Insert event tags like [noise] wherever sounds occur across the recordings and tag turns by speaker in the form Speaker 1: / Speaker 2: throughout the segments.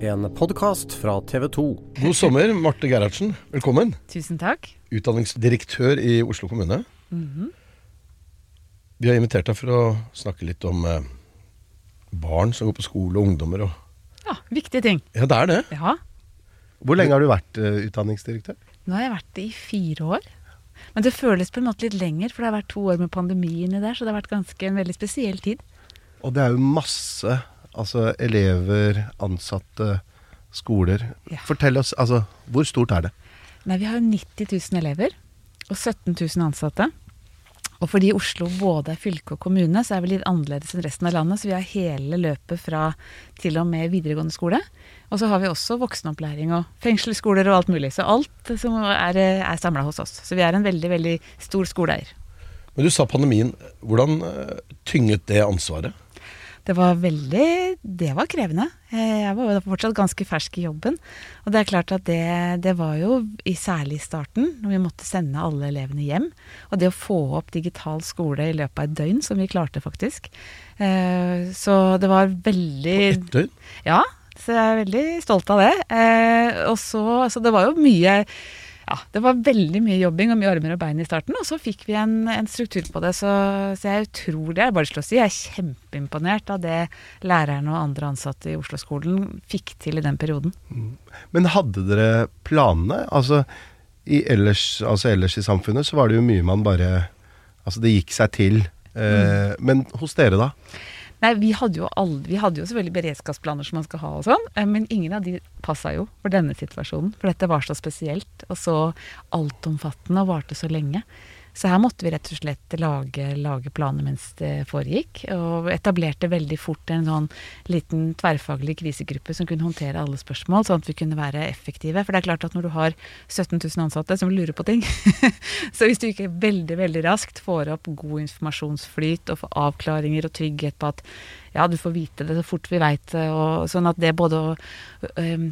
Speaker 1: en podkast fra TV 2.
Speaker 2: God sommer, Marte Gerhardsen. Velkommen.
Speaker 3: Tusen takk.
Speaker 2: Utdanningsdirektør i Oslo kommune. Vi har invitert deg for å snakke litt om eh, barn som går på skole, og ungdommer og
Speaker 3: Ja, viktige ting.
Speaker 2: Ja, det er det.
Speaker 3: Ja.
Speaker 2: Hvor lenge har du vært eh, utdanningsdirektør?
Speaker 3: Nå har jeg vært det i fire år. Men det føles på en måte litt lenger, for det har vært to år med pandemi inni der, så det har vært ganske en veldig spesiell tid.
Speaker 2: Og det er jo masse altså elever, ansatte, skoler.
Speaker 3: Ja.
Speaker 2: Fortell oss, altså, hvor stort er det?
Speaker 3: Nei, vi har 90 000 elever og 17 000 ansatte. Og fordi Oslo både er fylke og kommune, så er vi litt annerledes enn resten av landet. Så vi har hele løpet fra til og med videregående skole. Og så har vi også voksenopplæring og fengselsskoler og alt mulig. Så alt som er, er samla hos oss. Så vi er en veldig, veldig stor skoleeier.
Speaker 2: Men du sa pandemien. Hvordan eh, tynget det ansvaret?
Speaker 3: Det var veldig Det var krevende. Eh, Jeg var jo fortsatt ganske fersk i jobben. Og det er klart at det, det var jo i særlig i starten, når vi måtte sende alle elevene hjem. Og det å få opp digital skole i løpet av et døgn, som vi klarte faktisk. Eh, Så det var veldig På
Speaker 2: Ett døgn?
Speaker 3: Ja, så jeg er veldig stolt av det. Eh, og så, så det var jo mye ja, det var veldig mye jobbing og mye armer og bein i starten, og så fikk vi en, en struktur på det. Så, så jeg tror det er bare til å si, jeg er kjempeimponert av det lærerne og andre ansatte i Oslo-skolen fikk til i den perioden.
Speaker 2: Men hadde dere planene? Altså, i ellers, altså ellers i samfunnet så var det jo mye man bare Altså, det gikk seg til. Eh, Men hos dere, da?
Speaker 3: Nei, vi hadde aldri, vi hadde jo selvfølgelig beredskapsplaner som man skal ha og sånn, eh, men ingen av de passa jo for denne situasjonen. For dette var så spesielt og så altomfattende og varte så lenge. Så her måtte vi rett og slett lage, lage planer mens det foregikk. Og etablerte veldig fort en sånn liten tverrfaglig krisegruppe som kunne håndtere alle spørsmål, sånn at vi kunne være effektive. For det er klart at når du har 17 000 ansatte som lurer på ting, [laughs] så hvis du ikke veldig, veldig raskt får opp god informasjonsflyt og får avklaringer og trygghet på at ja, du får vite det så fort vi veit det, og sånn at det både um,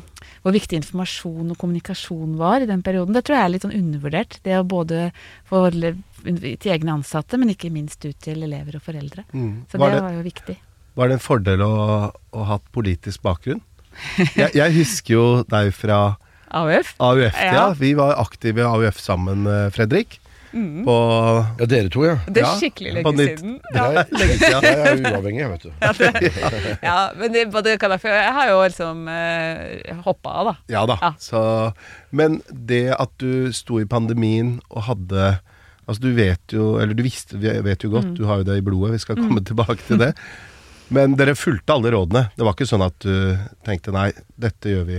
Speaker 3: Hvor viktig informasjon og kommunikasjon var i den perioden, det tror jeg er litt sånn undervurdert. Det å både forholde til egne ansatte, men ikke minst ut til elever og foreldre. Så
Speaker 2: Var
Speaker 3: det var jo viktig.
Speaker 2: Var det en fordel å, ha hatt politisk bakgrunn? Jeg, jeg husker jo deg fra [laughs]
Speaker 3: AUF?
Speaker 2: AUF, ja.
Speaker 3: Ja.
Speaker 2: Vi var aktive i AUF sammen, eh, Fredrik. På
Speaker 4: Ja, dere to, ja.
Speaker 3: Det er skikkelig lenge siden.
Speaker 4: Det er lenge siden. Jeg er [laughs] uavhengig, vet du.
Speaker 3: Ja, men det, både kan jeg, jeg har jo liksom eh, hoppa av, da.
Speaker 2: Ja da.
Speaker 3: Ja.
Speaker 2: Så, men det at du sto i pandemien og hadde Altså du vet jo, eller du visste, vet jo
Speaker 3: Mm.
Speaker 2: godt, du har jo det i blodet, vi skal komme tilbake til det. Men dere fulgte alle rådene. Det var ikke sånn at du tenkte nei, dette gjør vi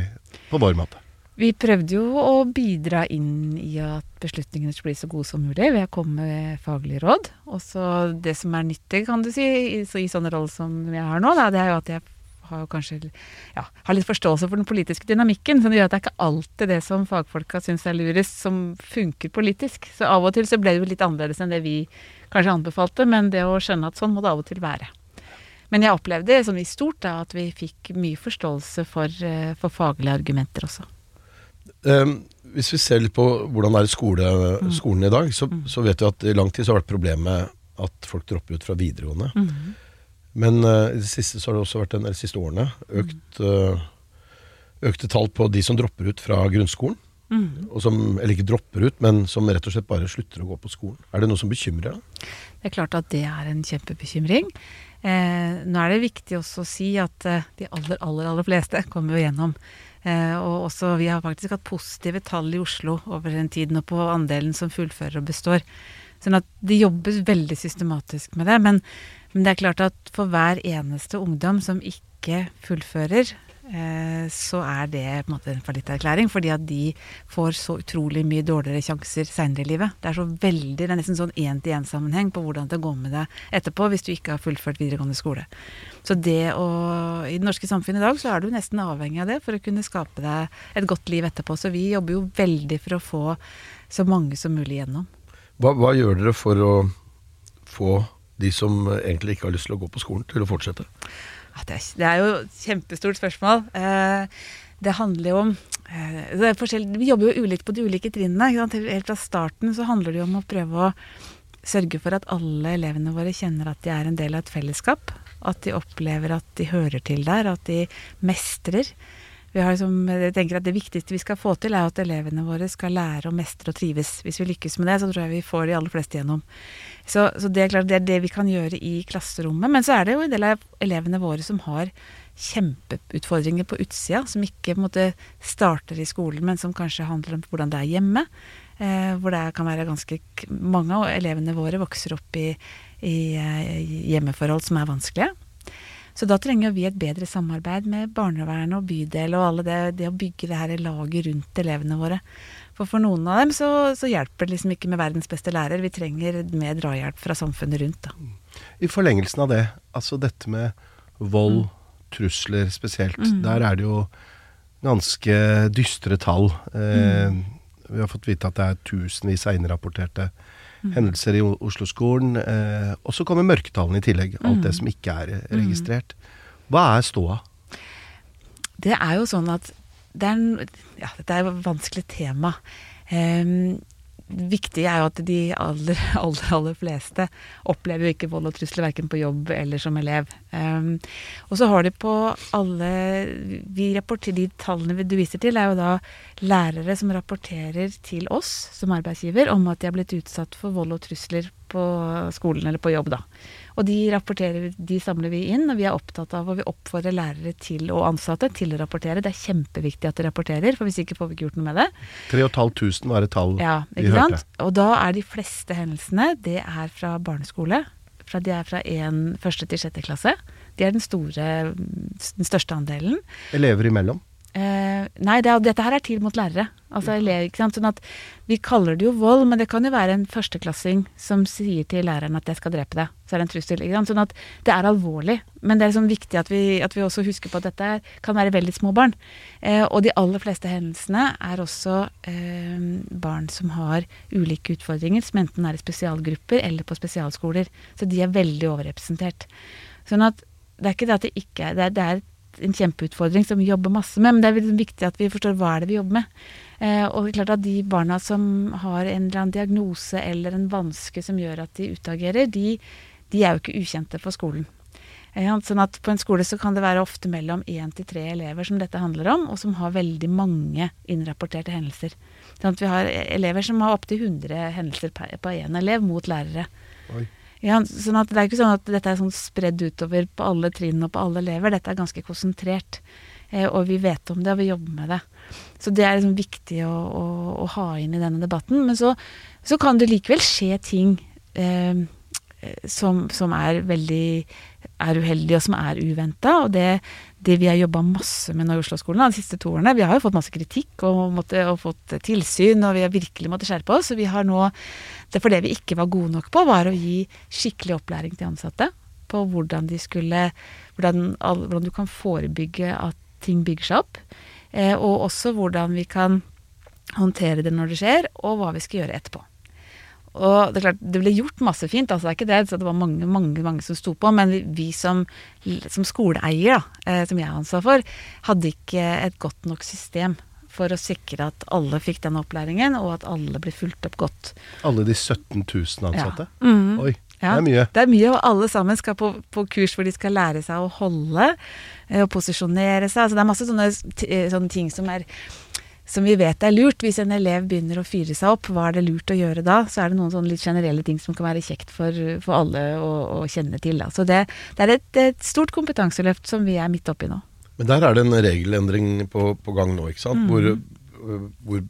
Speaker 2: på vår måte.
Speaker 3: Vi prøvde jo å bidra inn i at beslutningene skulle bli så gode som mulig ved å komme med faglige råd. Og så det som er nyttig, kan du si, i, i sånne roller som jeg har nå, da, det er jo at jeg har kanskje ja, har litt forståelse for den politiske dynamikken. Det gjør at det er ikke alltid det som fagfolka syns er lurest, som funker politisk. Så av og til så ble det jo litt annerledes enn det vi kanskje anbefalte, men det å skjønne at sånn må det av og til være. Men jeg opplevde sånn i stort da, at vi fikk mye forståelse for, eh, for faglige argumenter også.
Speaker 4: Um, hvis vi ser litt på hvordan det er i skole, skolen i dag, så, så vet vi at i lang tid så har det vært problemet at folk dropper ut fra videregående. Men uh, i det siste så har det også vært en, eller de siste årene økt, uh, økte tall på de som dropper ut fra grunnskolen. Og som, eller ikke dropper ut, men som rett og slett bare slutter å gå på skolen. Er det noe som bekymrer deg?
Speaker 3: Det er klart at det er en kjempebekymring. Eh, nå er det viktig også å si at eh, de aller, aller, aller fleste kommer jo gjennom. Eh, og også, vi har faktisk hatt positive tall i Oslo over den tiden, og på andelen som fullfører og består. Sånn at det jobbes veldig systematisk med det. Men, men det er klart at for hver eneste ungdom som ikke fullfører, så er det på en måte en fallitterklæring. Fordi at de får så utrolig mye dårligere sjanser seinere i livet. Det er så veldig, det er nesten sånn én-til-én-sammenheng på hvordan det går med deg etterpå hvis du ikke har fullført videregående skole. Så det å I det norske samfunnet i dag så er du nesten avhengig av det for å kunne skape deg et godt liv etterpå. Så vi jobber jo veldig for å få så mange som mulig gjennom.
Speaker 4: Hva, hva gjør dere for å få de som egentlig ikke har lyst til å gå på skolen, til å fortsette?
Speaker 3: Det er, det er jo et kjempestort spørsmål. Eh, det handler jo om eh, det er Vi jobber jo ulikt på de ulike trinnene. Helt fra starten så handler det jo om å prøve å sørge for at alle elevene våre kjenner at de er en del av et fellesskap. At de opplever at de hører til der, at de mestrer. Liksom, jeg tenker at Det viktigste vi skal få til, er at elevene våre skal lære å mestre og trives. Hvis vi lykkes med det, så tror jeg vi får de aller fleste gjennom. Så, så det er klart det er det vi kan gjøre i klasserommet. Men så er det jo en del av elevene våre som har kjempeutfordringer på utsida, som ikke på en måte starter i skolen, men som kanskje handler om hvordan det er hjemme. Eh, hvor det kan være ganske Mange av elevene våre vokser opp i, i i hjemmeforhold som er vanskelige. Så da trenger vi et bedre samarbeid med barnevernet og bydel og alle det, det å bygge det her laget rundt elevene våre. For for noen av dem så, så hjelper det liksom ikke med verdens beste lærer. Vi trenger mer drahjelp fra samfunnet rundt. Da.
Speaker 2: I forlengelsen av det, altså dette med vold, trusler spesielt, der er det jo ganske dystre tall. Eh, Vi har fått vite at det er tusenvis av innrapporterte hendelser i Oslo-skolen. Eh, og så kommer mørketallene i tillegg, alt det som ikke er eh, registrert. Hva er ståa?
Speaker 3: Det er jo sånn at det er, ja, dette er et vanskelig tema. Um, viktige er jo at de aller, [laughs] aller, aller fleste opplever jo ikke vold og trusler verken på jobb eller som elev. Um, og så har de på alle vi rapporter, De tallene du viser til, er jo da lærere som rapporterer til oss som arbeidsgiver om at de har blitt utsatt for vold og trusler på skolen eller på jobb. da. Og de rapporterer, de samler vi inn, og vi er opptatt av og vi oppfordrer lærere til og ansatte til å rapportere. Det er kjempeviktig at de rapporterer, for hvis ikke får vi ikke gjort noe med det.
Speaker 2: 3500 var et tall
Speaker 3: Ja,
Speaker 2: vi hørte.
Speaker 3: sant? Og da er de fleste hendelsene det er fra barneskole. Fra, de er fra en, første til sjette klasse. De er den, store, den største andelen.
Speaker 2: Elever imellom.
Speaker 3: Eh, nei, det er, dette her er til mot lærere. Altså elever, ikke sant? Sånn at vi kaller det jo vold, men det kan jo være en førsteklassing som sier til læreren at 'jeg skal drepe deg'. Så er det en trussel. Ikke sant? Sånn at det er alvorlig. Men det er sånn viktig at vi, at vi også husker på at dette kan være veldig små barn. Uh, og de aller fleste hendelsene er også uh, barn som har ulike utfordringer, som enten er i spesialgrupper eller på spesialskoler. Så de er veldig overrepresentert. Sånn at det er ikke det at det ikke er Det er, det er en kjempeutfordring som vi jobber masse med, men det er liksom viktig at vi forstår hva er det vi jobber med. Eh, og det er klart at de barna som har en eller annen diagnose eller en vanske som gjør at de utagerer, de, de er jo ikke ukjente for skolen. Eh, sånn at På en skole så kan det være ofte mellom én til tre elever som dette handler om, og som har veldig mange innrapporterte hendelser. Sånn at Vi har elever som har opptil 100 hendelser på én elev mot lærere.
Speaker 2: Oi.
Speaker 3: Ja, sånn at Det er ikke sånn at dette er sånn spredd utover på alle trinn og på alle elever. Dette er ganske konsentrert. Eh, og vi vet om det, og vi jobber med det. Så det er liksom viktig å, å, å ha inn i denne debatten. Men så, så kan det likevel skje ting eh, som, som er veldig er uheldige og som er uventa. Og det, det vi har jobba masse med nå i Oslo-skolen de siste to årene Vi har jo fått masse kritikk og, måtte, og fått tilsyn, og vi har virkelig måttet skjerpe oss. Og vi har nå det For det vi ikke var gode nok på, var å gi skikkelig opplæring til ansatte på hvordan de skulle Hvordan, hvordan du kan forebygge at ting bygger seg opp. Eh, og også hvordan vi kan håndtere det når det skjer, og hva vi skal gjøre etterpå. Og det er klart, det ble gjort masse fint, altså det er ikke det, så det var mange mange, mange som sto på. Men vi, vi som, som skoleeier, da, eh, som jeg har ansvar for, hadde ikke et godt nok system for å sikre at alle fikk den opplæringen, og at alle ble fulgt opp godt.
Speaker 2: Alle de 17 000 ansatte?
Speaker 3: Ja. Mhm.
Speaker 2: Oi,
Speaker 3: Ja,
Speaker 2: det er mye.
Speaker 3: Det er mye, og alle sammen skal på, på kurs hvor de skal lære seg å holde eh, og posisjonere seg. Altså det er masse sånne, eh, sånne ting som er som vi vet er lurt. Hvis en elev begynner å fyre seg opp, hva er det lurt å gjøre da? Så er det noen sånne litt generelle ting som kan være kjekt for, for alle å, å kjenne til. Da. Så det, det er et, et stort kompetanseløft som vi er midt oppi nå.
Speaker 4: Men der er det en regelendring på, på gang nå, ikke sant? Hvor, øh, hvor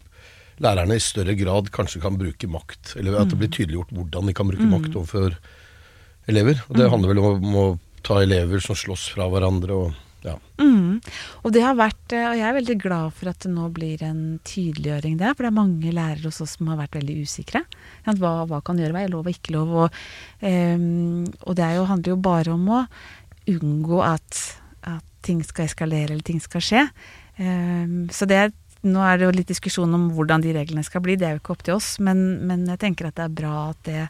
Speaker 4: lærerne i større grad kanskje kan bruke makt. Eller at det blir tydeliggjort hvordan de kan bruke makt overfor elever. Og det handler vel om å ta elever som slåss fra hverandre og Ja.
Speaker 3: Mm. Og det har vært, eh, og jeg er veldig glad for at det nå blir en tydeliggjøring der, for det er mange lærere hos oss som har vært veldig usikre. Hva, hva kan gjøre, hva er lov og ikke lov? Og, um, og det jo, handler jo bare om å unngå at, at ting skal eskalere eller ting skal skje. Um, så det er nå er det jo litt diskusjon om hvordan de reglene skal bli, det er jo ikke opp til oss. Men, men jeg tenker at det er bra at det,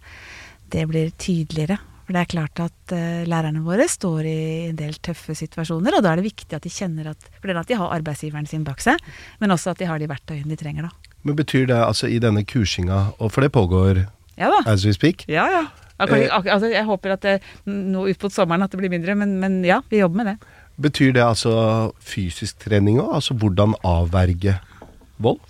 Speaker 3: det blir tydeligere. For det er klart at uh, lærerne våre står i en del tøffe situasjoner, og da er det viktig at de kjenner at For det er at de har arbeidsgiveren sin bak seg, men også at de har de verktøyene de trenger, da.
Speaker 2: Men betyr det altså i denne kursinga, og for det pågår
Speaker 3: Ja da.
Speaker 2: as we speak,
Speaker 3: Ja, ja. Akkurat, altså, jeg håper at det, nå utpå sommeren at det blir mindre, men, men ja, vi jobber med det.
Speaker 2: betyr det altså fysisk trening òg? Altså hvordan avverge vold?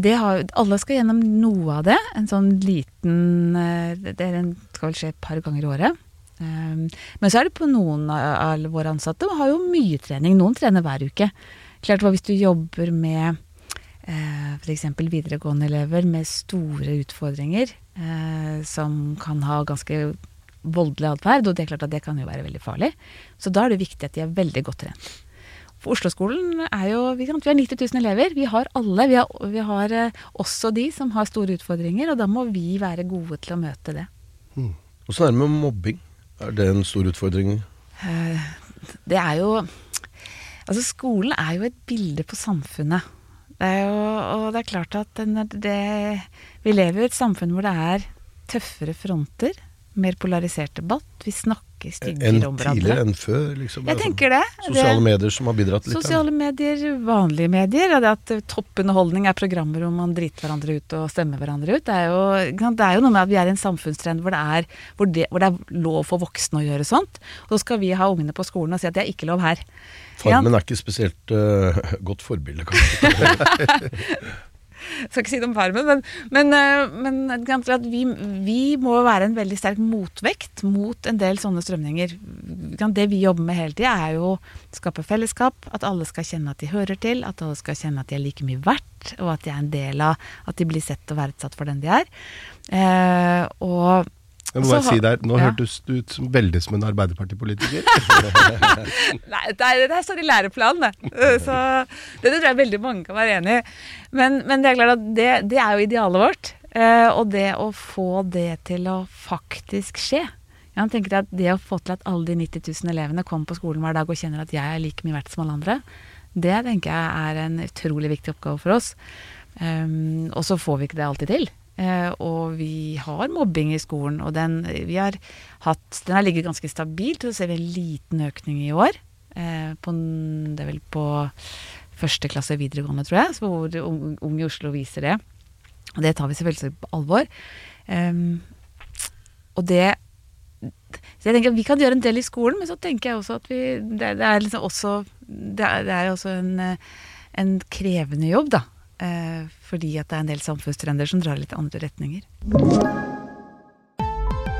Speaker 3: Det har, alle skal gjennom noe av det. En sånn liten eh, Det er en, skal vel skje et par ganger i året. Um, men så er det på noen av våre ansatte har jo mye trening. Noen trener hver uke. Klart Hvis du jobber med eh, f.eks. videregående elever med store utfordringer, eh, som kan ha ganske voldelig atferd, og det er klart at det kan jo være veldig farlig, så da er det viktig at de er veldig godt trent. For Oslo-skolen er jo Vi har 90 000 elever. Vi har alle. Vi har, vi har eh, også de som har store utfordringer, og da må vi være gode til å møte det.
Speaker 4: Åssen er det med mobbing? Er det en stor utfordring?
Speaker 3: Eh, Det er jo Altså, skolen er jo et bilde på samfunnet. Det jo, og det er klart at det, vi lever i et samfunn hvor det er tøffere fronter, mer polarisert debatt. Vi snakker
Speaker 4: Enn
Speaker 3: styggere om hverandre.
Speaker 4: enn før? Liksom.
Speaker 3: Jeg tenker det.
Speaker 4: Sosiale
Speaker 3: det
Speaker 4: medier som har bidratt litt? her.
Speaker 3: Sosiale medier, vanlige medier. Og det at eh, toppunderholdning er programmer hvor man driter hverandre ut og stemmer hverandre ut. Det er jo, det er jo noe med at vi er i en samfunnstrend hvor det, er, hvor, det, hvor det er lov for voksne å gjøre sånt. Og så skal vi ha ungene på skolen og si at det er ikke lov her.
Speaker 4: Farmen er ikke spesielt uh, godt forbilde, kanskje. [laughs] [laughs]
Speaker 3: Skal ikke si det om Farmen, men, men, eh, men at vi, vi må være en veldig sterk motvekt mot en del sånne strømninger. Det vi jobber med hele tida, er jo å skape fellesskap. At alle skal kjenne at de hører til. At alle skal kjenne at de er like mye verdt, og at de er en del av At de blir sett og verdsatt for den de er. Eh, og
Speaker 2: Jeg må bare si der, Nå
Speaker 3: ja.
Speaker 2: hørtes du ut som, veldig som en Arbeiderpartipolitiker. [laughs]
Speaker 3: Nei, det er, det sånn i læreplanen, det. Eh, Så det, det tror jeg veldig mange kan være enig i. Men, men det er klart at det, det er jo idealet vårt. Eh, og det å få det til å faktisk skje. Jeg tenker at Det å få til at alle de 90 000 elevene kommer på skolen hver dag og kjenner at jeg er like mye verdt som alle andre, det tenker jeg er en utrolig viktig oppgave for oss. Um, og så får vi ikke det alltid til. Eh, og vi har mobbing i skolen, og den, vi har hatt, den har ligget ganske stabilt. Og så ser vi en liten økning i år. Eh, på, det er vel på første klasse videregående, tror jeg, hvor Ung i Oslo viser det. Og det tar vi selvfølgelig på alvor. Em, og det så jeg tenker at Vi kan gjøre en del i skolen, men så tenker jeg også at vi Det, det er liksom også Det er, det er også en, eh, en krevende jobb, da. Eh, fordi at det er en del samfunnstrender som drar i litt andre retninger.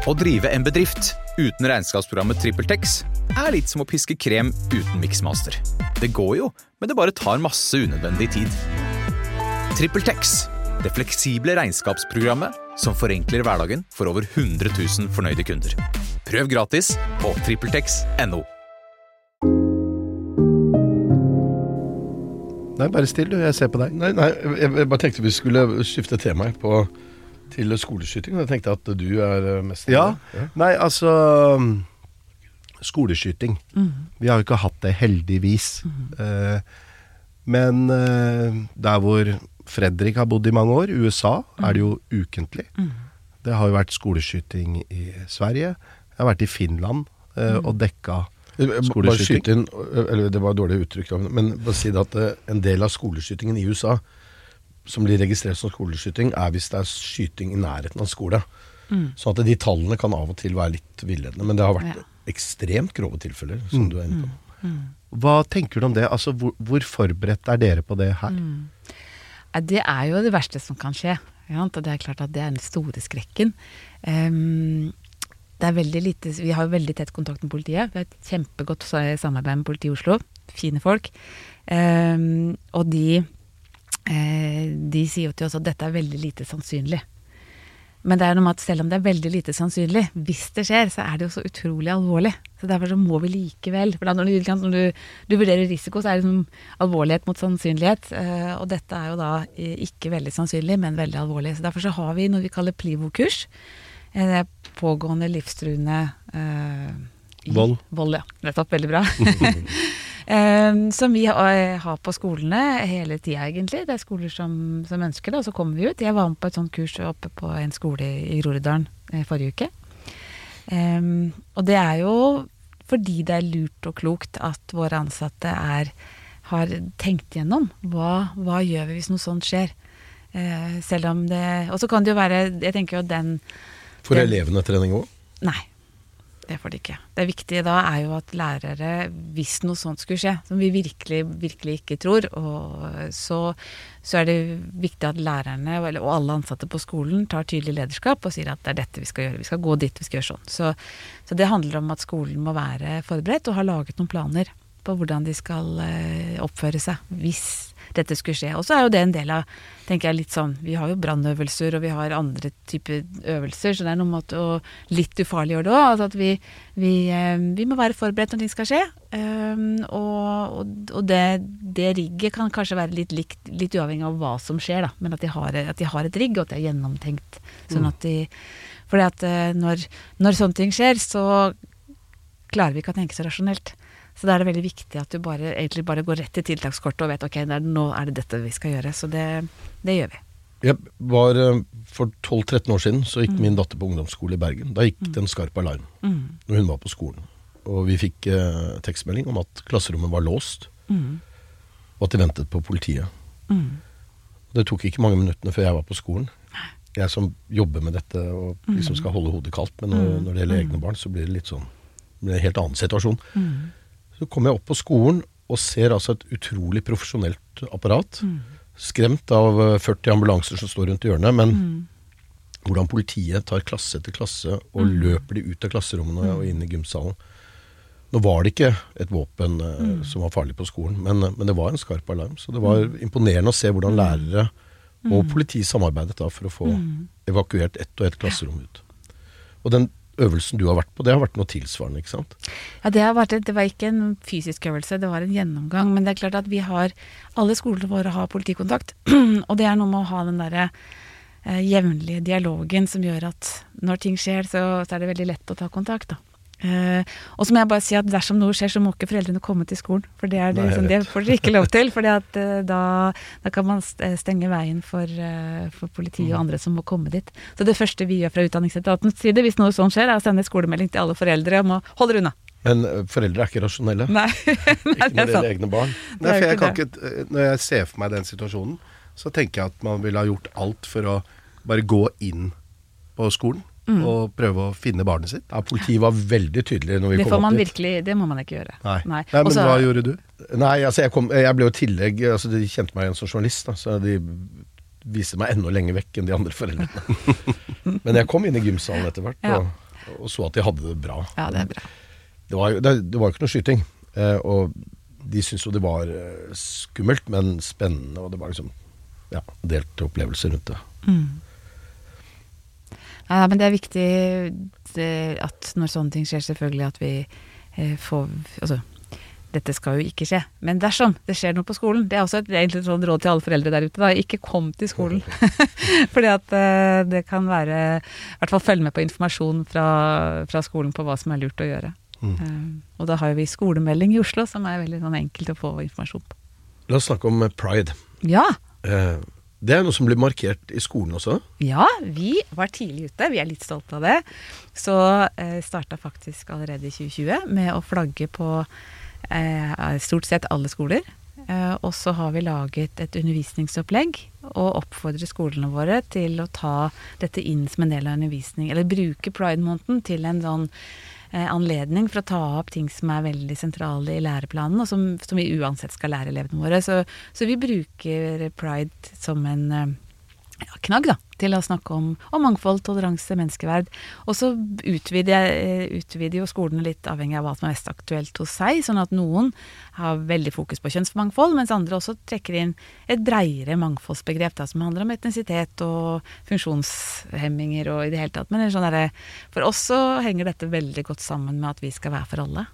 Speaker 5: Å drive en bedrift uten regnskapsprogrammet TrippelTex er litt som å piske krem uten miksmaster. Det går jo, men det bare tar masse unødvendig tid. TrippelTex, det fleksible regnskapsprogrammet som forenkler hverdagen for over 100 000 fornøyde kunder. Prøv gratis på TrippelTex.no.
Speaker 2: Nei, bare still du, jeg ser på deg.
Speaker 4: Nei, nei, jeg, jeg bare tenkte vi skulle skifte tema på, til skoleskyting. Jeg tenkte at du er eh, mest
Speaker 2: Ja. Nei, altså um, Skoleskyting. Vi har jo ikke hatt det, heldigvis. Eh, men eh, der hvor Fredrik har bodd i mange år, USA, er det jo ukentlig. Det har jo vært skoleskyting i Sverige. Jeg har vært i Finland eh, og dekka Skoleskyting.
Speaker 4: skyte inn, eh, eller det var dårlig uttrykk, men bare si det at eh, en del av skoleskytingen i USA som blir registrert som skoleskyting, er hvis det er skyting i nærheten av skole. Så at de tallene kan av og til være litt villedende. Men det har vært
Speaker 3: Ja.
Speaker 4: ekstremt grove tilfeller, som du er inne på.
Speaker 2: Hva tenker du om det? Altså, hvor, hvor forberedt er dere på det her?
Speaker 3: Ja, Det er jo det verste som kan skje. Ja, det er klart at det er den store skrekken. Ehm, det er veldig lite, vi har jo veldig tett kontakt med politiet. Vi har et kjempegodt samarbeid med politiet i Oslo. Fine folk. Um, og de, uh, de sier jo til oss at dette er veldig lite sannsynlig. Men det er noe med at selv om det er veldig lite sannsynlig, hvis det skjer, så er det jo så utrolig alvorlig. Så derfor så må vi likevel For når, du, når du, du vurderer risiko, så er det liksom alvorlighet mot sannsynlighet. eh, og dette er jo da eh, ikke veldig sannsynlig, men veldig alvorlig. Så derfor så har vi noe vi kaller Plivo-kurs. Eh, Det er pågående livstruende eh,
Speaker 2: Vold.
Speaker 3: Vold, ja. Nettopp. Veldig bra. Um, [laughs] som vi har, har på skolene hele tida, egentlig. Det er skoler som, som ønsker det, og så kommer vi ut. Jeg var med på et sånt kurs oppe på en skole i Groruddalen eh, forrige uke. Um, og det er jo fordi det er lurt og klokt at våre ansatte er, har tenkt gjennom hva, hva gjør vi hvis noe sånt skjer. Eh, selv om det Og så kan det jo være Jeg tenker jo den
Speaker 4: Får
Speaker 3: Det-
Speaker 4: elevene trening òg?
Speaker 3: Nei, det får de ikke. Det viktige da er jo at lærere, hvis noe sånt skulle skje, som vi virkelig, virkelig ikke tror, og så, så er det viktig at lærerne og, alle ansatte på skolen tar tydelig lederskap og sier at det er dette vi skal gjøre. Vi skal gå dit, vi skal gjøre sånn. Så, så det handler om at skolen må være forberedt og ha laget noen planer på hvordan de skal eh, oppføre seg hvis dette skulle skje. Og så er jo det en del av tenker jeg litt sånn, Vi har jo brannøvelser og vi har andre typer øvelser, så det er noe med å litt ufarliggjøre det òg. Altså at vi, vi, eh, vi må være forberedt når ting skal skje. Um, og og, det, det rigget kan kanskje være litt likt, litt uavhengig av hva som skjer, da. Men at de har, at de har et rigg, og at det er gjennomtenkt. Sånn at de fordi at eh, når, når sånne ting skjer, så klarer vi ikke å tenke så rasjonelt. Så da er det veldig viktig at du bare, egentlig bare går rett til tiltakskortet og vet ok, er, nå er det dette vi skal gjøre. Så det, det gjør vi.
Speaker 4: Jeg var, eh, For 12-13 år siden så gikk min datter på ungdomsskole i Bergen. Da gikk det en skarp alarm når hun var på skolen. Og vi fikk eh, tekstmelding om at klasserommet var låst, og at de ventet på politiet. Det tok ikke mange minuttene før jeg var på skolen. Jeg som jobber med dette og liksom skal holde hodet kaldt, men når, når det gjelder egne barn, så blir det litt sånn det blir en helt annen situasjon. Så kommer jeg opp på skolen og ser altså et utrolig profesjonelt apparat. Skremt av eh, 40 ambulanser som står rundt hjørnet, men hvordan politiet tar klasse etter klasse og løper de ut av klasserommene og inn i gymsalen. Nå var det ikke et våpen eh, som var farlig på skolen, men, men det var en skarp alarm. Så det var imponerende å se hvordan lærere og politi samarbeidet da for å få evakuert ett og ett klasserom ut. Og den øvelsen du har vært på, det har vært noe tilsvarende, ikke sant?
Speaker 3: Ja, det, har vært, det var ikke en fysisk øvelse, det var en gjennomgang. Men det er klart at vi har Alle skolene våre har politikontakt. [clears throat] og det er noe med å ha den derre eh, jevnlige dialogen som gjør at når ting skjer, så, så er det veldig lett å ta kontakt. da. Eh, og så må jeg bare si at dersom noe skjer, så må ikke foreldrene komme til skolen. For det, er det,
Speaker 4: Nei,
Speaker 3: liksom, det får dere ikke lov til. [laughs] For da, da kan man stenge veien for, eh, for politiet og andre som må komme dit. Så det første vi gjør fra Utdanningsetatens side, hvis noe sånt skjer, er å sende skolemelding til alle foreldre om å holde dere unna.
Speaker 4: Men eh, foreldre er ikke rasjonelle. [laughs]
Speaker 3: Nei, Nei
Speaker 4: Ikke når det gjelder egne barn.
Speaker 2: Nei, for jeg kan ikke, eh, Når jeg ser for meg den situasjonen, så tenker jeg at man ville ha gjort alt for å bare gå inn på skolen
Speaker 3: Mm.
Speaker 2: og prøve å finne barnet sitt.
Speaker 4: Ja, Politiet var veldig tydelig når vi
Speaker 3: Det
Speaker 4: kom
Speaker 3: får man
Speaker 4: opp dit.
Speaker 3: virkelig, det må man ikke gjøre.
Speaker 2: Nei.
Speaker 3: Nei.
Speaker 2: Nei, men
Speaker 3: Også-
Speaker 2: hva gjorde du?
Speaker 4: Nei, altså jeg, kom, jeg ble jo tillegg altså De kjente meg igjen som journalist, da, så de viste meg enda lenger vekk enn de andre foreldrene. [laughs] Men jeg kom inn i gymsalen etter hvert
Speaker 3: Ja.
Speaker 4: og, og så at de hadde det bra.
Speaker 3: Ja, det er bra.
Speaker 4: Det var jo det, det var ikke noe skyting. Eh, og de syntes jo det var eh, skummelt, men spennende, og det var liksom ja, delte opplevelser rundt det.
Speaker 3: Nei, men det er viktig det, at når sånne ting skjer, selvfølgelig at vi eh, får Altså, dette skal jo ikke skje. Men dersom det skjer noe på skolen, det er også et egentlig et sånt råd til alle foreldre der ute, da. Ikke kom til skolen. [laughs] Fordi at eh, det kan være I hvert fall følg med på informasjon fra, fra skolen på hva som er lurt å gjøre. Eh, og da har vi skolemelding i Oslo, som er veldig sånn enkelt å få informasjon på.
Speaker 4: La oss snakke om eh, pride.
Speaker 3: Ja!
Speaker 4: Eh, det er noe som blir markert i skolen også.
Speaker 3: Ja, vi var tidlig ute. Vi er litt stolte av det. Så eh, starta faktisk allerede i 2020 med å flagge på eh, stort sett alle skoler. Eh, og så har vi laget et undervisningsopplegg og oppfordrer skolene våre til å ta dette inn som en del av undervisning, eller bruke pride-måneden til en sånn anledning for å ta opp ting som er veldig sentrale i læreplanen, og som, som vi uansett skal lære elevene våre. Så, så vi bruker pride som en, eh, ja, knagg da, til å snakke om, om mangfold, toleranse, menneskeverd. Og så utvider, jeg- utvider jo skolene litt avhengig av hva som er mest aktuelt hos seg, sånn at noen har veldig fokus på kjønnsmangfold, mens andre også trekker inn et breiere mangfoldsbegrep da, som handler om etnisitet og funksjonshemminger og i det hele tatt. Men sånn der, for oss så henger dette veldig godt sammen med at vi skal være for alle.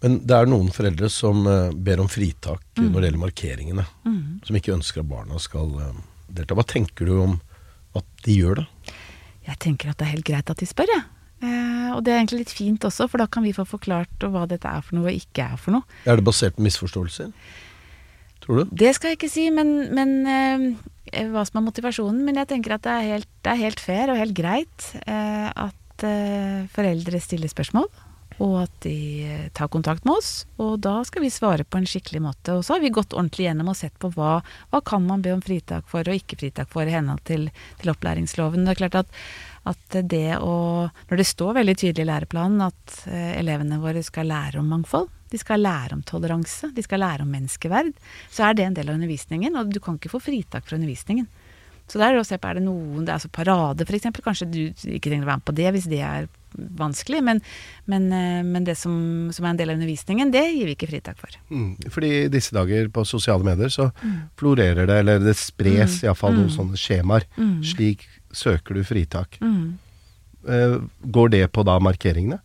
Speaker 4: Men det er noen foreldre som eh, ber om fritak eh,
Speaker 3: Mm.
Speaker 4: når det gjelder markeringene. Som ikke ønsker at barna skal eh, delta. Hva tenker du om at de gjør det?
Speaker 3: Jeg tenker at det er helt greit at de spør, jeg. Eh, og det er egentlig litt fint også, for da kan vi få forklart hva dette er for noe og ikke er for noe.
Speaker 4: Er det basert på misforståelser? Tror du?
Speaker 3: Det skal jeg ikke si, men, men eh, hva som er motivasjonen. Men jeg tenker at det er helt, det er helt fair og helt greit eh, at eh, foreldre stiller spørsmål. Og at de eh, tar kontakt med oss, og da skal vi svare på en skikkelig måte. Og så har vi gått ordentlig gjennom og sett på hva, hva kan man be om fritak for og ikke fritak for i henhold til, til opplæringsloven. Det er klart at, at det å Når det står veldig tydelig i læreplanen at eh, elevene våre skal lære om mangfold, de skal lære om toleranse, de skal lære om menneskeverd, så er det en del av undervisningen, og du kan ikke få fritak fra undervisningen. Så der er det å se på, er det noen, det er altså parade eksempel, kanskje du ikke trenger å være med på det hvis det er vanskelig, men, men, eh, men det som, som er en del av undervisningen, det gir vi ikke fritak for.
Speaker 2: Mm. Fordi i disse dager på sosiale medier så florerer det, eller det spres
Speaker 3: Mm.
Speaker 2: iallfall noen sånne skjemaer.
Speaker 3: Mm.
Speaker 2: Slik søker du fritak.
Speaker 3: Mm.
Speaker 2: Eh, går det på da markeringene?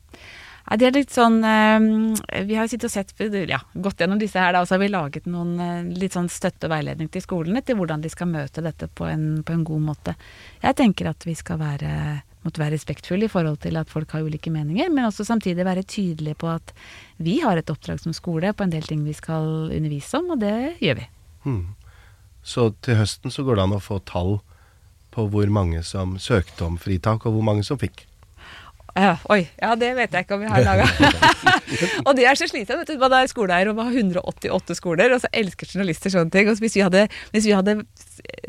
Speaker 3: Nei, det er litt sånn eh, Vi har sittet og sett ja, gått gjennom disse her, da, og så har vi laget noen eh, litt sånn støtte og veiledning til skolene til hvordan de skal møte dette på en, på en god måte. Jeg tenker at vi skal være måtte være respektfulle i forhold til at folk har ulike meninger, men også samtidig være tydelige på at vi har et oppdrag som skole på en del ting vi skal undervise om, og det gjør vi.
Speaker 2: Hmm. Så til høsten så går det an å få tall på hvor mange som søkte om fritak, og hvor mange som fikk.
Speaker 3: Ja, oi, ja det vet jeg ikke om vi har laga. [laughs] og det er så slitsomt. Man er skoleeier og man har 188 skoler, og så elsker journalister sånne ting. Og hvis vi hadde, hvis vi hadde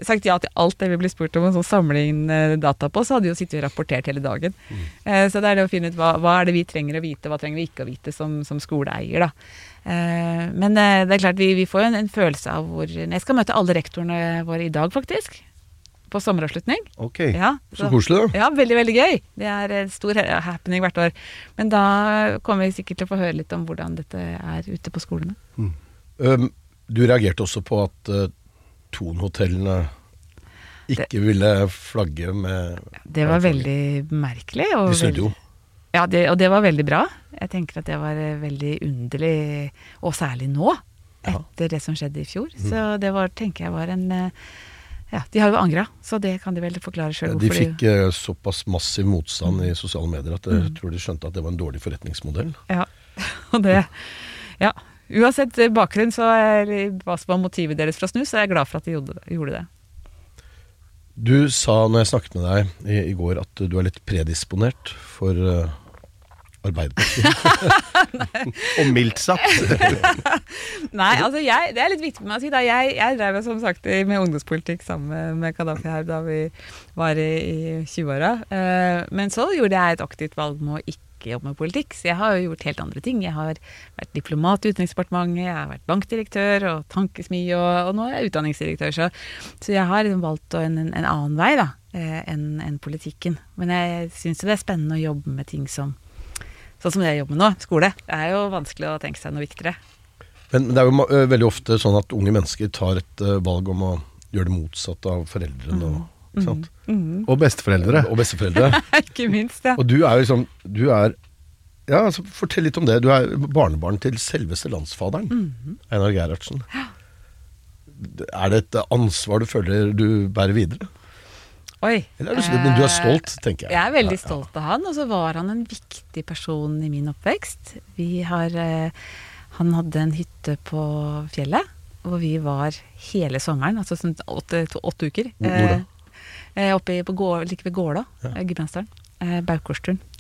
Speaker 3: sagt ja til alt det vi ble spurt om, og sånn samle inn data på, så hadde vi jo sittet og rapportert hele dagen. Eh, så det er det å finne ut hva, hva er det vi trenger å vite, hva trenger vi ikke å vite som, som skoleeier, da. Eh, men eh, det er klart, vi, vi får jo en, en følelse av hvor Jeg skal møte alle rektorene våre i dag, faktisk. På sommeravslutning.
Speaker 2: Ok.
Speaker 3: Ja,
Speaker 4: Så koselig, da.
Speaker 3: ja, veldig, veldig gøy. Det er en stor happening hvert år. Men da kommer vi sikkert til å få høre litt om hvordan dette er ute på skolene.
Speaker 4: Um, du reagerte også på at uh, Thon-hotellene ikke ville flagge med
Speaker 3: Det var veldig merkelig. Og
Speaker 4: De snudde jo.
Speaker 3: Ja, det, og det var veldig bra. Jeg tenker at det var eh, veldig underlig, og særlig nå,
Speaker 4: Ja.
Speaker 3: etter det som skjedde i fjor. Så det var, tenker jeg var en eh, Ja, de har jo angra, så det kan de vel forklare sjøl
Speaker 4: De fikk de... såpass massiv motstand i sosiale medier at
Speaker 3: Mm.
Speaker 4: jeg tror de skjønte at det var en dårlig forretningsmodell.
Speaker 3: Ja, [laughs] og det Ja. Uansett eh, bakgrunn, så er, hva som var motivet deres for å snu, så er jeg glad for at de gjorde det. Gjorde det.
Speaker 4: Du sa når jeg snakket med deg i, i går at du er litt predisponert for uh, Arbeiderpartiet. [laughs]
Speaker 2: Og mildt sagt. [laughs]
Speaker 3: Nei, altså jeg, det er litt viktig for meg å si. Da. Jeg, jeg drev som sagt med ungdomspolitikk sammen med, Kadafi her da vi var i, i 20-åra. Eh, men så gjorde jeg et aktivt valg med å ikke jobbe med politikk. Så jeg har jo gjort helt andre ting. Jeg har vært diplomat i Utenriksdepartementet, jeg har vært bankdirektør og tankesmi, og, og nå er jeg utdanningsdirektør. Så, så jeg har liksom valgt en, en, en annen vei da, eh, enn en politikken. Men jeg syns jo det er spennende å jobbe med ting som Sånn som jeg jobber med nå, skole. Det er jo vanskelig å tenke seg noe viktigere.
Speaker 4: Men det er jo veldig ofte sånn at unge mennesker tar et uh, valg om å gjøre det motsatte av foreldrene. Og, ikke sant?
Speaker 2: Og besteforeldre.
Speaker 4: og besteforeldre. [laughs]
Speaker 3: Ikke minst, ja.
Speaker 4: Og du er jo liksom Du er Ja, altså fortell litt om det. Du er barnebarn til selveste landsfaderen.
Speaker 3: mm.
Speaker 4: Einar Gerhardsen. Er det et ansvar du føler du bærer videre?
Speaker 3: Oi.
Speaker 4: Eller er du, men du er stolt, tenker jeg.
Speaker 3: Jeg er veldig stolt av han, og så var han en viktig person i min oppvekst. Vi har eh, Han hadde en hytte på fjellet, hvor vi var hele sommeren, altså sånn åtte, åtte uker.
Speaker 4: Hvor-?
Speaker 3: Eh, eh, oppe på Gå, like ved Gåla, ja. Gudbrandsdalen. Eh.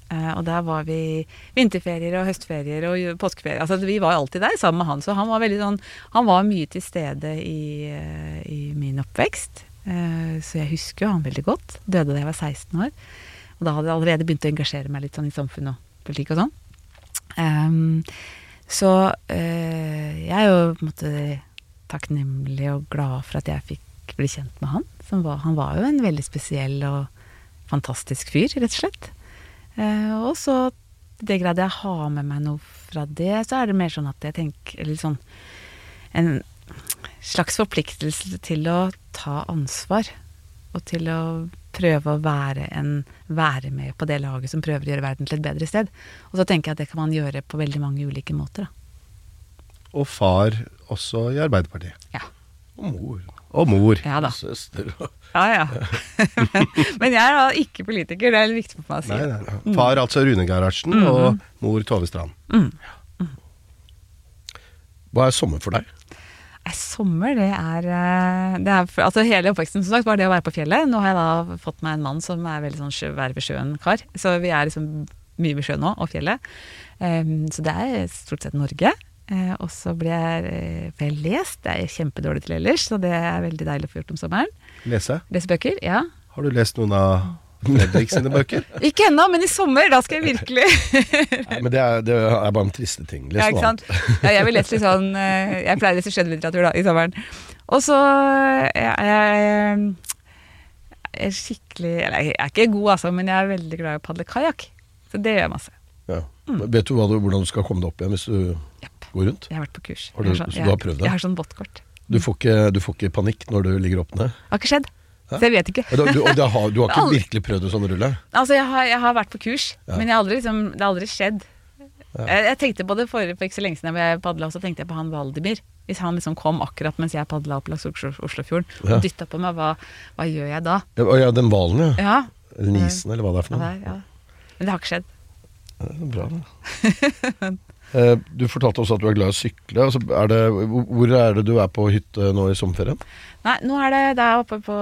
Speaker 3: Eh, og der var vi vinterferier og høstferier og påskeferier. Altså vi var alltid der sammen med han, så han var veldig sånn Han var mye til stede i, eh, i min oppvekst. Eh, så jeg husker jo han veldig godt. Døde da jeg var 16 år. Og da hadde jeg allerede begynt å engasjere meg litt sånn i samfunn og politikk og sånn. Um, så uh, jeg er jo på en måte takknemlig og glad for at jeg fikk bli kjent med han. Var, han var jo en veldig spesiell og fantastisk fyr, rett og slett. Uh, og så, i det grad jeg har med meg noe fra det, så er det mer sånn at jeg tenker Eller sånn En slags forpliktelse til å ta ansvar. Og til å prøve å være, en, være med på det laget som prøver å gjøre verden til et bedre sted. Og så tenker jeg at det kan man gjøre på veldig mange ulike måter. Da.
Speaker 2: Og far også i Arbeiderpartiet.
Speaker 3: Ja.
Speaker 4: Og mor.
Speaker 2: Og mor.
Speaker 3: Ja da.
Speaker 4: Og søster. og-
Speaker 3: Ja, ja. [laughs] Men jeg er da ikke politiker, det er litt viktig for meg å si.
Speaker 2: Nei, nei, nei. Far altså Rune Gerhardsen, og mor Tove Strand.
Speaker 4: Hva er sommer for deg?
Speaker 3: Sommer, det er, eh, det er Altså hele oppveksten som sagt var det å være på fjellet. Nå har jeg da fått meg en mann som er veldig sånn sjø, være ved sjøen-kar. Så vi er liksom mye ved sjøen nå, og fjellet. Um, så det er stort sett Norge. Uh, og så blir jeg eh, jeg lest. Det er jeg kjempedårlig til ellers, så det er veldig deilig å få gjort om sommeren.
Speaker 2: Lese.
Speaker 3: Lese bøker, ja.
Speaker 2: Har du lest noen av Fredrik sine bøker? [laughs]
Speaker 3: Ikke ennå, men i sommer, da skal jeg virkelig [laughs]
Speaker 4: Nei, men det er, det er bare en triste ting. Les
Speaker 3: Ja,
Speaker 4: noe
Speaker 3: sant? [laughs] Ja, jeg vil lese litt sånn eh, Jeg pleier å lese skjønnlitteratur i sommeren. Og så er jeg, jeg er skikkelig Eller jeg er ikke god, altså, men jeg er veldig glad i å padle kajakk. Så det gjør jeg masse.
Speaker 4: Ja. Vet du, du hvordan du skal komme deg opp igjen hvis du
Speaker 3: Jepp.
Speaker 4: går rundt?
Speaker 3: Jeg har vært på kurs.
Speaker 4: Har du-
Speaker 3: Jeg sånn-
Speaker 4: så du har prøvd det?
Speaker 3: Jeg har sånn båtkort.
Speaker 4: Du får, ikke, du får ikke panikk når du ligger opp ned?
Speaker 3: Det har ikke skjedd. Så jeg vet ikke.
Speaker 4: Og du, og det har, du har ikke [laughs] virkelig prøvd en sånn rulle?
Speaker 3: Altså, jeg har, jeg har vært på kurs,
Speaker 4: Ja.
Speaker 3: men jeg har aldri, liksom, det har aldri skjedd. Jeg, jeg tenkte på det for, for ikke så lenge siden jeg padla, så tenkte jeg på han Valdimir. Hvis han liksom kom akkurat mens jeg padla opp langs Oslo- Oslofjorden
Speaker 4: Ja.
Speaker 3: og dytta på meg, hva, hva gjør jeg da?
Speaker 4: Ja, ja, den hvalen, ja.
Speaker 3: Ja,
Speaker 4: Eller nisen, eller hva det er for
Speaker 3: ja,
Speaker 4: noe.
Speaker 3: der, ja. Men det har ikke skjedd.
Speaker 4: Ja, det er bra, det. [laughs] Eh, Du fortalte også at du er glad i å sykle. Altså, er det, hvor er det du er på hytte nå i sommerferien?
Speaker 3: Nei, nå er det Det er oppe på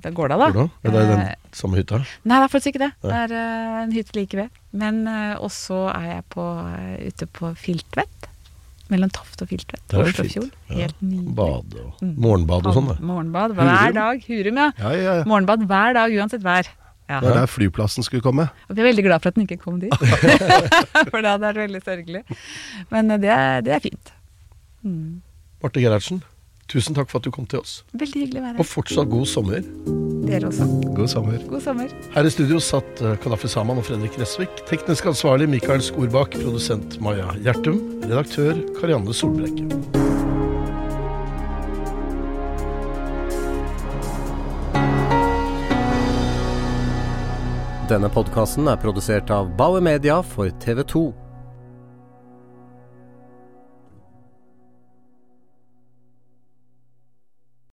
Speaker 3: Det Gårda, da.
Speaker 4: Gårda? Er det i den
Speaker 3: Eh,
Speaker 4: samme hytta?
Speaker 3: Nei, det er faktisk ikke det.
Speaker 4: Nei.
Speaker 3: Det er uh, en hytte like ved. Men uh, også er jeg på, ute på Filtvet. Mellom Toft og Filtvet.
Speaker 4: Der
Speaker 3: Oslofjord.
Speaker 4: Ja.
Speaker 3: Helt nydelig.
Speaker 4: Bade og
Speaker 3: Mm.
Speaker 4: morgenbad og sånn. det.
Speaker 3: Morgenbad hver
Speaker 4: Hurum?
Speaker 3: dag. Hurum. Ja,
Speaker 2: ja, ja.
Speaker 3: Morgenbad hver dag, uansett vær. Ja.
Speaker 2: Det er der flyplassen skulle komme.
Speaker 3: Og jeg er veldig glad for at den ikke kom dit. [laughs] for det hadde vært veldig sørgelig. Men eh, det er, det er fint. Mm.
Speaker 4: Marte Gerhardsen, tusen takk for at du kom til oss.
Speaker 3: Veldig hyggelig å være
Speaker 4: Og fortsatt god sommer.
Speaker 3: Dere også.
Speaker 2: God sommer.
Speaker 3: God sommer.
Speaker 4: Her i studio satt eh, Kadafi Saman og Fredrik Resvik. Teknisk ansvarlig Mikael Skorbakk. Produsent Maja Gjertum. Redaktør Karianne Solbrekke.
Speaker 1: Denne podkasten er produsert av Bauer Media for TV 2.